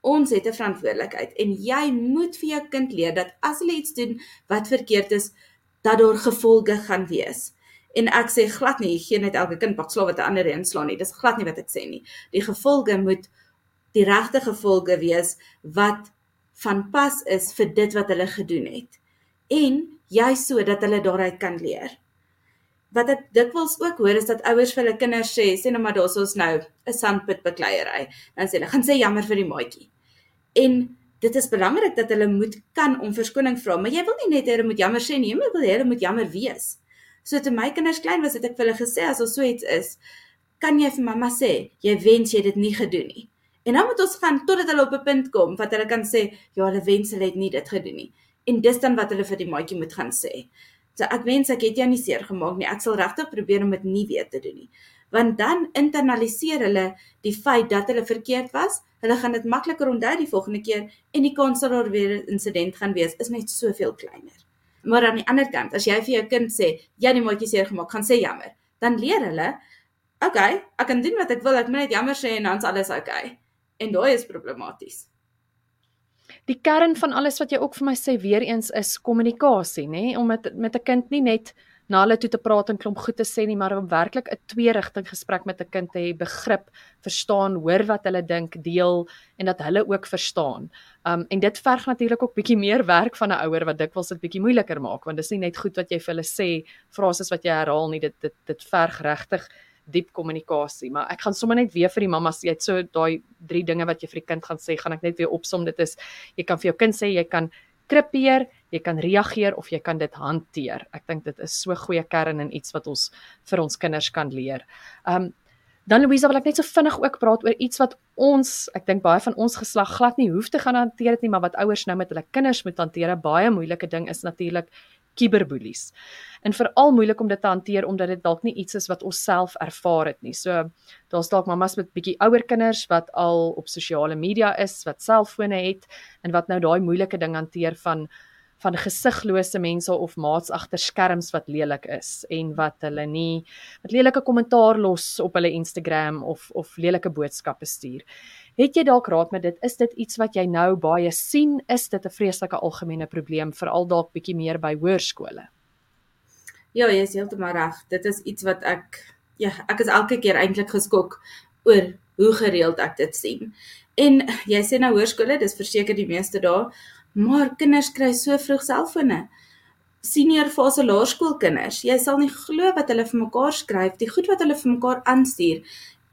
Ons het 'n verantwoordelikheid en jy moet vir jou kind leer dat as hulle iets doen wat verkeerd is, dat daar gevolge gaan wees. En ek sê glad nie gee net elke kind pak slawe te ander en slaan nie. Dis glad nie wat ek sê nie. Die gevolge moet die regte gevolge wees wat van pas is vir dit wat hulle gedoen het. En jy sodat hulle daaruit kan leer wat ek dikwels ook hoor is dat ouers vir hulle kinders sê, sê nou maar daar's ons nou 'n sandpit bekleierery. Dan sê hulle, gaan sê jammer vir die maatjie. En dit is belangrik dat hulle moet kan om verskoning vra, maar jy wil nie net hê hulle moet jammer sê nie, jy wil hê hulle moet jammer wees. So toe my kinders klein was, het ek vir hulle gesê as ons so iets is, kan jy vir mamma sê, jy wens jy dit nie gedoen nie. En dan moet ons gaan totdat hulle op 'n punt kom wat hulle kan sê, ja, hulle wens hulle het nie dit gedoen nie. En dis dan wat hulle vir die maatjie moet gaan sê. So ek wens ek het jou nie seer gemaak nie. Ek sal regtig probeer om dit nie weer te doen nie. Want dan internaliseer hulle die feit dat hulle verkeerd was. Hulle gaan dit makliker onthou die volgende keer en die kans dat daar weer 'n insident gaan wees is net soveel kleiner. Maar aan die ander kant, as jy vir jou kind sê, jy het die maatjie seer gemaak, gaan sê jammer, dan leer hulle, oké, okay, ek kan doen wat ek wil, ek moet net jammer sê en dan's alles oké. Okay. En daai is problematies die kern van alles wat jy ook vir my sê weer eens is kommunikasie, nê, om met met 'n kind nie net na hulle toe te praat en klomp goed te sê nie, maar om werklik 'n twee-rigting gesprek met 'n kind te hê, begrip, verstaan, hoor wat hulle dink, deel en dat hulle ook verstaan. Um en dit verg natuurlik ook bietjie meer werk van 'n ouer wat dikwels dit bietjie moeiliker maak, want dis nie net goed wat jy vir hulle sê, frases wat jy herhaal nie, dit dit dit verg regtig diep kommunikasie, maar ek gaan sommer net weer vir die mammas, jy het so daai drie dinge wat jy vir die kind gaan sê, gaan ek net weer opsom. Dit is jy kan vir jou kind sê jy kan kripeer, jy kan reageer of jy kan dit hanteer. Ek dink dit is so goeie kern en iets wat ons vir ons kinders kan leer. Um dan Louisa wil ek net so vinnig ook praat oor iets wat ons, ek dink baie van ons geslag glad nie hoef te gaan hanteer dit nie, maar wat ouers nou met hulle kinders moet hanteer. Baie moeilike ding is natuurlik kiberboelies. En veral moeilik om dit te hanteer omdat dit dalk nie iets is wat ons self ervaar het nie. So daar's dalk mammas met bietjie ouer kinders wat al op sosiale media is, wat selfone het en wat nou daai moeilike ding hanteer van van gesiglose mense of maats agter skerms wat lelik is en wat hulle nie wat lelike kommentaar los op hulle Instagram of of lelike boodskappe stuur. Het jy dalk raad met dit? Is dit iets wat jy nou baie sien? Is dit 'n vreeslike algemene probleem veral dalk bietjie meer by hoërskole? Ja, jy is heeltemal reg. Dit is iets wat ek ja, ek is elke keer eintlik geskok oor hoe gereeld ek dit sien. En jy sê nou hoërskole, dis verseker die meeste daar, maar kinders kry so vroeg selfone. Senior fase laerskoolkinders, jy sal nie glo wat hulle vir mekaar skryf, die goed wat hulle vir mekaar aanstuur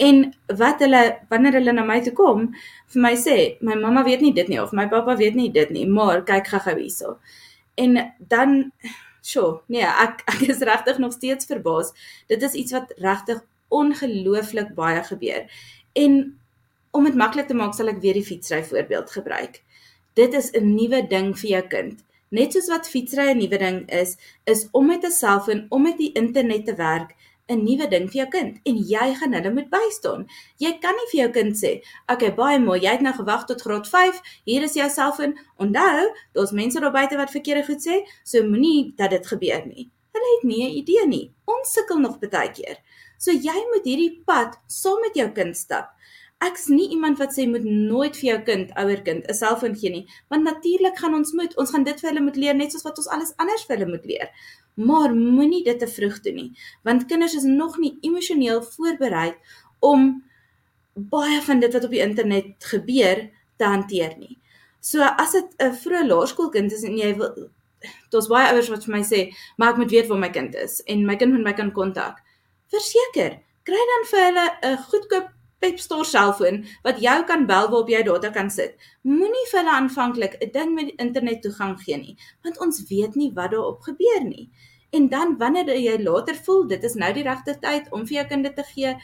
en wat hulle wanneer hulle na my toe kom vir my sê, my mamma weet nie dit nie of my pappa weet nie dit nie, maar kyk gou-gou hierso. En dan sjoe, nee, ek [LAUGHS] ek is regtig nog steeds verbaas. Dit is iets wat regtig ongelooflik baie gebeur. En om dit maklik te maak, sal ek weer die fietsry voorbeeld gebruik. Dit is 'n nuwe ding vir jou kind. Net soos wat fietsry 'n nuwe ding is, is om met 'n selfoon, om met die internet te werk 'n nuwe ding vir jou kind en jy gaan hulle moet bystaan. Jy kan nie vir jou kind sê, "Oké, okay, baie mooi, jy het nou gewag tot graad 5. Hier is jou selfoon. Onthou, daar's mense daar buite wat verkeerde goed sê, so moenie dat dit gebeur nie." Hulle het nie 'n idee nie. Ons sukkel nog baie keer. So jy moet hierdie pad saam met jou kind stap. Ek's nie iemand wat sê moet nooit vir jou kind, ouer kind, 'n selfoon gee nie, want natuurlik gaan ons moet, ons gaan dit vir hulle moet leer net soos wat ons alles anders vir hulle moet leer. Maar moenie dit te vroeg doen nie, want kinders is nog nie emosioneel voorberei om baie van dit wat op die internet gebeur te hanteer nie. So as dit 'n vroeë laerskoolkind is en jy wil daar's baie ouers wat vir my sê, "Maar ek moet weet waar my kind is en my kind moet my kan kontak." Verseker, kry dan vir hulle 'n goedkoop Pepstore selfoon wat jou kan bel waarop jy data kan sit. Moenie vir hulle aanvanklik 'n ding met internet toegang gee nie, want ons weet nie wat daarop gebeur nie. En dan wanneer jy later voel dit is nou die regte tyd om vir jou kind te gee,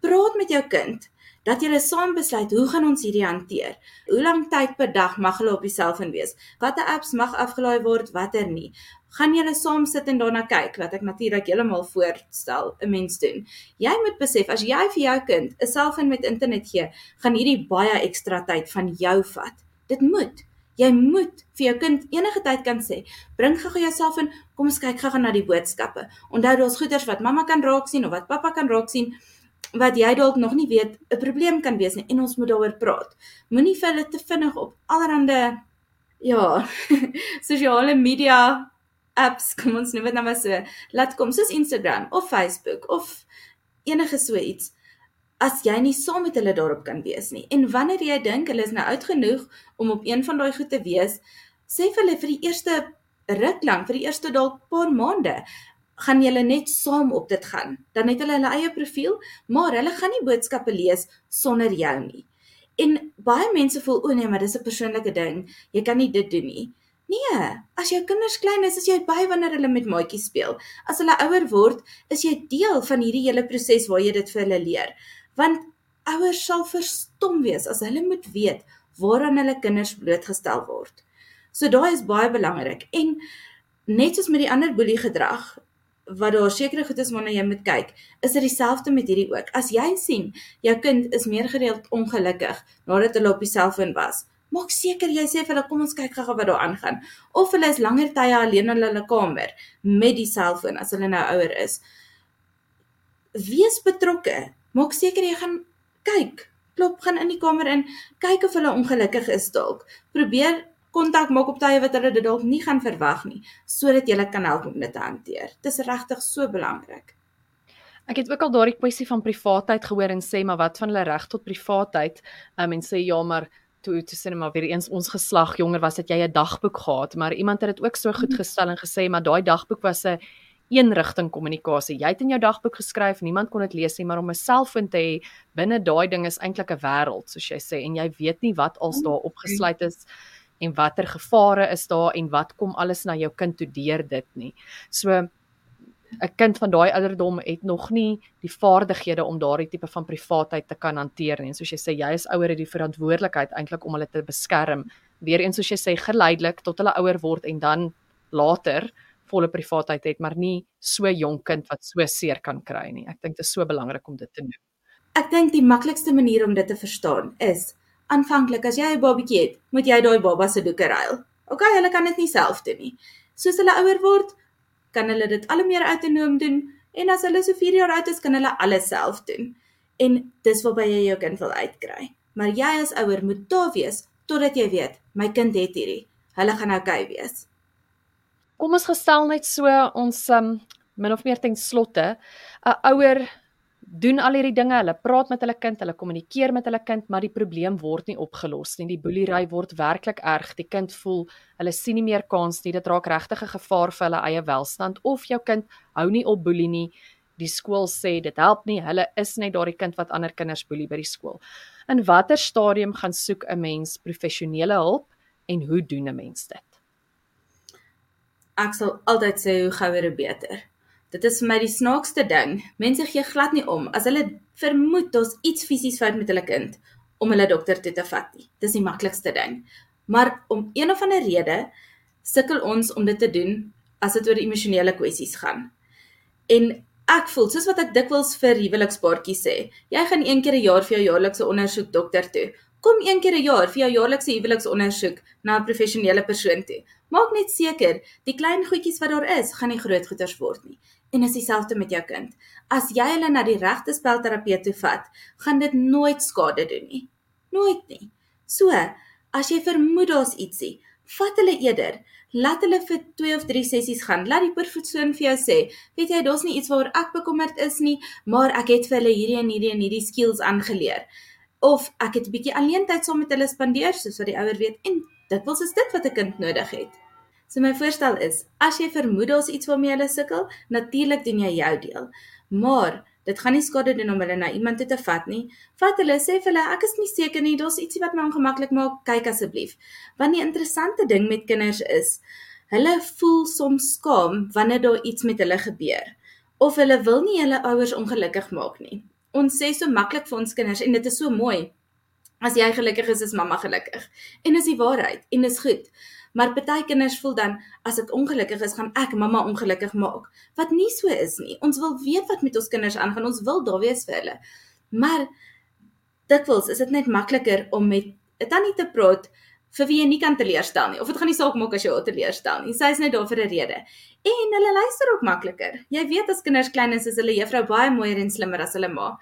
praat met jou kind dat julle saam besluit hoe gaan ons hierdie hanteer. Hoe lank tyd per dag mag hulle op die selfoon wees? Watter apps mag afgelaai word, watter nie? gaan julle saam sit en daarna kyk wat ek natuurlik heeltemal voorstel 'n mens doen. Jy moet besef as jy vir jou kind 'n selfoon met internet gee, gaan hierdie baie ekstra tyd van jou vat. Dit moet. Jy moet vir jou kind enige tyd kan sê, bring gou jou selfoon, kom ons kyk gou-gou na die boodskappe. Onthou daar's goeders wat mamma kan raak sien of wat pappa kan raak sien wat jy dalk nog nie weet 'n probleem kan wees nie en ons moet daaroor praat. Moenie vir hulle te vinnig op allerlei ja, [LAUGHS] sosiale media apps, kom ons noem dit nou maar so, laat kom soos Instagram of Facebook of enige so iets as jy nie saam met hulle daarop kan wees nie. En wanneer jy dink hulle is nou oud genoeg om op een van daai goed te wees, sê vir hulle vir die eerste ruk lank, vir die eerste dalk paar maande, gaan julle net saam op dit gaan. Dan het hulle hulle eie profiel, maar hulle gaan nie boodskappe lees sonder jou nie. En baie mense voel o nee, maar dis 'n persoonlike ding. Jy kan nie dit doen nie. Nee, as jou kinders klein is, is jy by wanneer hulle met maatjies speel. As hulle ouer word, is jy deel van hierdie hele proses waar jy dit vir hulle leer. Want ouers sal verstom wees as hulle moet weet waaraan hulle kinders blootgestel word. So daai is baie belangrik en net soos met die ander boelie gedrag wat daar sekere goed is waarna jy moet kyk, is dit dieselfde met hierdie ook. As jy sien jou kind is meer gereeld ongelukkig nadat hulle op die selfoon was, maak seker jy sê vir hulle kom ons kyk gou wat daar aangaan. Of hulle is langer tye alleen in hulle kamer met die selfoon as hulle nou ouer is. Wees betrokke. Maak seker jy gaan kyk. Klop gaan in die kamer in. Kyk of hulle ongelukkig is dalk. Probeer kontak maak op tye wat hulle dit dalk nie gaan verwag nie sodat jy kan help om dit te hanteer. Dis regtig so belangrik. Ek het ook al daardie kwessie van privaatheid gehoor en sê maar wat van hulle reg tot privaatheid? Um, en sê ja maar toe toe sê maar weer eens ons geslag jonger was dat jy 'n dagboek gehad, maar iemand het dit ook so goed mhm. gestel en gesê maar daai dagboek was 'n een rigting kommunikasie. Jy het in jou dagboek geskryf, niemand kon dit lees nie, maar om 'n selfoon te hê binne daai ding is eintlik 'n wêreld, soos jy sê, en jy weet nie wat als daar opgesluit is en watter gevare is daar en wat kom alles na jou kind toe deur dit nie. So 'n kind van daai ouderdom het nog nie die vaardighede om daardie tipe van privaatheid te kan hanteer nie. En soos jy sê, jy is ouer het die verantwoordelikheid eintlik om hulle te beskerm. Weereens soos jy sê, geleidelik tot hulle ouer word en dan later volle privaatheid het, maar nie so jonk kind wat so seer kan kry nie. Ek dink dit is so belangrik om dit te noem. Ek dink die maklikste manier om dit te verstaan is aanvanklik as jy 'n babatjie het, moet jy daai baba se doeke ruil. OK, hulle kan dit nie self doen nie. Soos hulle ouer word, kan hulle dit al meer autonoom doen en as hulle so 4 jaar oud is, kan hulle alles self doen. En dis waarby jy jou kind wil uitkry. Maar jy as ouer moet daar wees totdat jy weet my kind het hierdie. Hulle gaan okay wees. Kom ons gestel net so ons um, min of meer ten slotte 'n ouer doen al hierdie dinge, hulle praat met hulle kind, hulle kommunikeer met hulle kind, maar die probleem word nie opgelos nie. Die boelery word werklik erg. Die kind voel hulle sien nie meer kans nie. Dit raak regtig 'n gevaar vir hulle eie welstand of jou kind hou nie op boelie nie. Die skool sê dit help nie. Hulle is net daardie kind wat ander kinders boelie by die skool. In watter stadium gaan soek 'n mens professionele hulp en hoe doen 'n mens dit? Ek sal altyd sê hoe gouer hoe beter. Dit is vir my die snaakste ding. Mense gee glad nie om as hulle vermoed daar's iets fisies fout met hulle kind om hulle dokter toe te vat nie. Dis die maklikste ding. Maar om een of ander rede sukkel ons om dit te doen as dit oor emosionele kwessies gaan. En ek voel soos wat ek dikwels vir huwelikspaartjies sê, jy gaan een keer 'n jaar vir jou jaarlikse ondersoek dokter toe. Kom een keer 'n jaar vir jou jaarlikse huweliksondersoek na 'n professionele persoon toe. Maak net seker die klein goedjies wat daar is, gaan nie groot goeters word nie. En is dieselfde met jou kind. As jy hulle na die regte spelterapeut toe vat, gaan dit nooit skade doen nie. Nooit nie. So, as jy vermoed daar's ietsie, vat hulle eerder. Laat hulle vir 2 of 3 sessies gaan. Laat die persoon vir jou sê, weet jy, daar's nie iets waaroor ek bekommerd is nie, maar ek het vir hulle hierdie en hierdie en hierdie skills aangeleer of ek het 'n bietjie alleen tyd saam met hulle spandeer soos wat die ouer weet en dit wels is dit wat 'n kind nodig het. So my voorstel is, as jy vermoed daar's iets waarmee hulle sukkel, natuurlik doen jy jou deel. Maar dit gaan nie skade doen om hulle na iemand toe te vat nie. Vat hulle sê vir hulle ek is nie seker nie, daar's ietsie wat my ongemaklik maak, kyk asseblief. Want die interessante ding met kinders is, hulle voel soms skaam wanneer daar iets met hulle gebeur of hulle wil nie hulle ouers ongelukkig maak nie ons sê so maklik vir ons kinders en dit is so mooi. As jy gelukkig is, is mamma gelukkig. En dis die waarheid en dis goed. Maar baie kinders voel dan as ek ongelukkig is, gaan ek mamma ongelukkig maak. Wat nie so is nie. Ons wil weet wat met ons kinders aangaan. Ons wil daar wees vir hulle. Maar dikwels is dit net makliker om met 'n tannie te praat vir wie jy nie kan teleurstel nie of dit gaan nie saak maak as jy haar teleurstel nie. Sy is net daar vir 'n rede. En hulle luister ook makliker. Jy weet as kinders klein is, is hulle juffrou baie mooier en slimmer as hulle ma.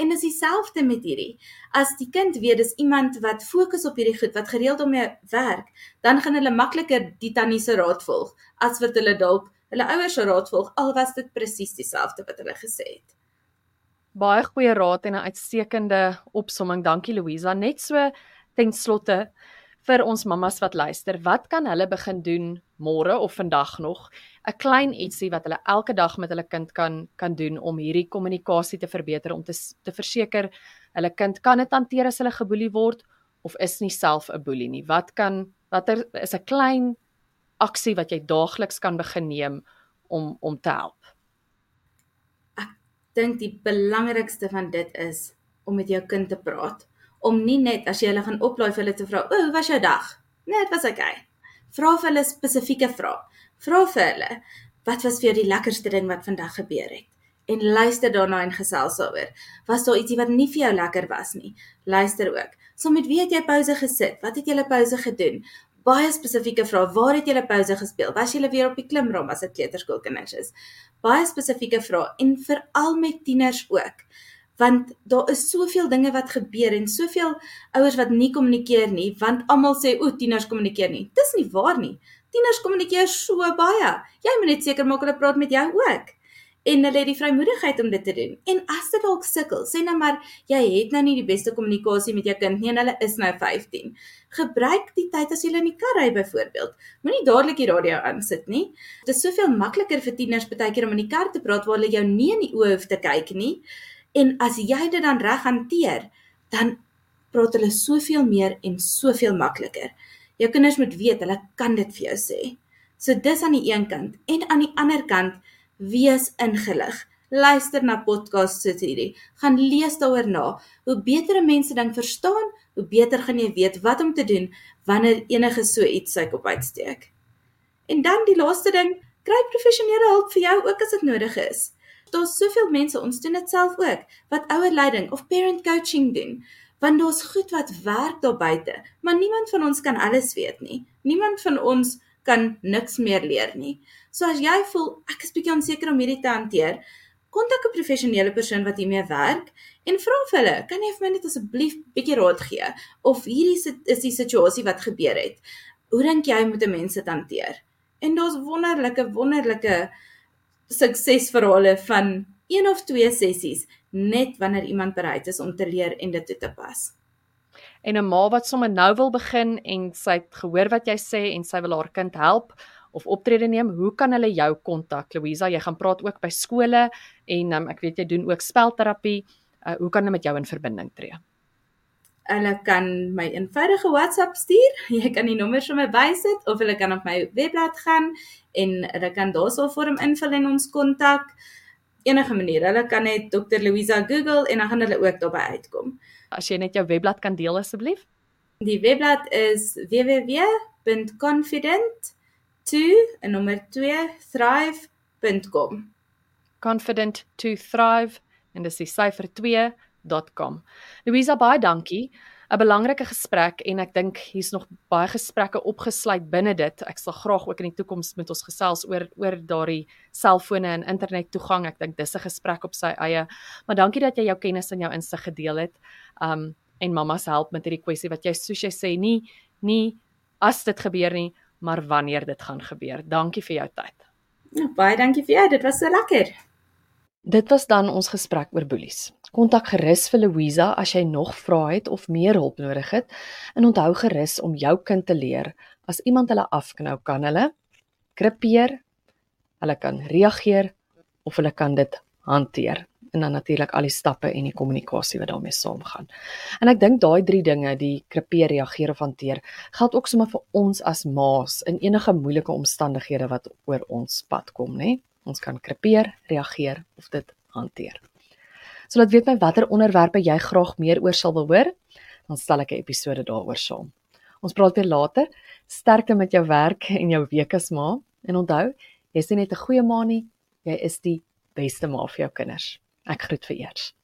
En dis dieselfde met hierdie. As die kind weet dis iemand wat fokus op hierdie goed, wat gereeld om mee werk, dan gaan hulle makliker die tannie se raad volg as wat hulle dalk hulle ouers se raad volg al was dit presies dieselfde wat hulle gesê het. Baie goeie raad en 'n uitstekende opsomming. Dankie Louisa. Net so ten slotte vir ons mammas wat luister, wat kan hulle begin doen môre of vandag nog? 'n Klein ietsie wat hulle elke dag met hulle kind kan kan doen om hierdie kommunikasie te verbeter om te te verseker hulle kind kan dit hanteer as hulle geboelie word of is nie self 'n boelie nie. Wat kan watter is 'n klein aksie wat jy daagliks kan begin neem om om te help? Ek dink die belangrikste van dit is om met jou kind te praat om nie net as jy hulle gaan oplaai vir hulle te vra, "O, hoe was jou dag?" Nee, dit was oukei. Vra vir hulle spesifieke vrae. Vra vir hulle, "Wat was vir jou die lekkerste ding wat vandag gebeur het?" En luister daarna en gesels daaroor. Was daar ietsie wat nie vir jou lekker was nie? Luister ook. So met wie het jy pouse gesit? Wat het julle pouse gedoen? Baie spesifieke vrae. Waar het julle pouse gespeel? Was julle weer op die klimrom as dit kleuterskoolkinders is? Baie spesifieke vrae en veral met tieners ook want daar is soveel dinge wat gebeur en soveel ouers wat nie kommunikeer nie want almal sê o tieners kommunikeer nie. Dis nie waar nie. Tieners kommunikeer so baie. Jy moet net seker maak hulle praat met jou ook. En hulle het die vrymoedigheid om dit te doen. En as dit dalk sukkel sê nou maar jy het nou nie die beste kommunikasie met jou kind nie en hulle is nou 15 gebruik die tyd as jy in die kar ry byvoorbeeld. Moenie dadelik die radio aansit nie. Dit is soveel makliker vir tieners baie keer om in die kar te praat waar hulle jou nie in die oë hoef te kyk nie En as jy dit dan reg hanteer, dan praat hulle soveel meer en soveel makliker. Jou kinders moet weet hulle kan dit vir jou sê. So dis aan die een kant en aan die ander kant wees ingelig. Luister na podcasts soos hierdie. Gaan lees daaroor na. Hoe beter mense ding verstaan, hoe beter gaan jy weet wat om te doen wanneer enige so iets sy kop uitsteek. En dan die laaste ding, kry professionele hulp vir jou ook as dit nodig is. Daar's soveel mense, ons doen dit self ook, wat ouerleiding of parent coaching doen. Want daar's goed wat werk daar buite, maar niemand van ons kan alles weet nie. Niemand van ons kan niks meer leer nie. So as jy voel ek is bietjie onseker om hierdie te hanteer, kontak 'n professionele persoon wat hiermee werk en vra vir hulle, kan jy vir my net asseblief bietjie raad gee of hierdie is die situasie wat gebeur het. Hoe dink jy moet 'n mens dit hanteer? En daar's wonderlike wonderlike suksesverhale van een of twee sessies net wanneer iemand bereid is om te leer en dit toe te pas. En 'n ma wat sommer nou wil begin en sy het gehoor wat jy sê en sy wil haar kind help of optrede neem, hoe kan hulle jou kontak? Louisa, jy gaan praat ook by skole en um, ek weet jy doen ook spelterapie. Uh, hoe kan hulle met jou in verbinding tree? Hulle kan my eenvoudige WhatsApp stuur. [LAUGHS] Jy kan die nommers vir my bysit of hulle kan op my webblad gaan en hulle kan daarso 'n vorm invul en ons kontak. Enige manier. Hulle kan net Dr. Louisa Google en dan gaan hulle ook daarby uitkom. As jy net jou webblad kan deel asseblief. Die webblad is www.confident.com 2 en nommer 2 thrive.com. Confident to thrive en dis die syfer 2.com. Louisa baie dankie. 'n Belangrike gesprek en ek dink hier's nog baie gesprekke opgesluit binne dit. Ek sal graag ook in die toekoms met ons gesels oor oor daardie selfone en internet toegang. Ek dink dis 'n gesprek op sy eie. Maar dankie dat jy jou kennis en jou insig gedeel het. Um en mamma se help met hierdie kwessie wat jy soos jy sê nie nie as dit gebeur nie, maar wanneer dit gaan gebeur. Dankie vir jou tyd. Ja, baie dankie vir jou. Dit was so lekker. Dit was dan ons gesprek oor boelies. Kontak gerus vir Louisa as jy nog vrae het of meer hulp nodig het. En onthou gerus om jou kind te leer as iemand hulle afknou, kan hulle kripeer, hulle kan reageer of hulle kan dit hanteer en dan natuurlik al die stappe en die kommunikasie wat daarmee saamgaan. En ek dink daai drie dinge, die krepeer, reageer of hanteer, geld ook sommer vir ons as ma's in enige moeilike omstandighede wat oor ons pad kom, nê? Ons kan krepeer, reageer of dit hanteer. So laat weet my watter onderwerpe jy graag meer oor sal wil hoor, dan stel ek 'n episode daaroor saam. Ons praat weer later. Sterkte met jou werk en jou week as ma en onthou, jy's nie net 'n goeie ma nie, jy is die beste ma vir jou kinders. Ek groet vir eers.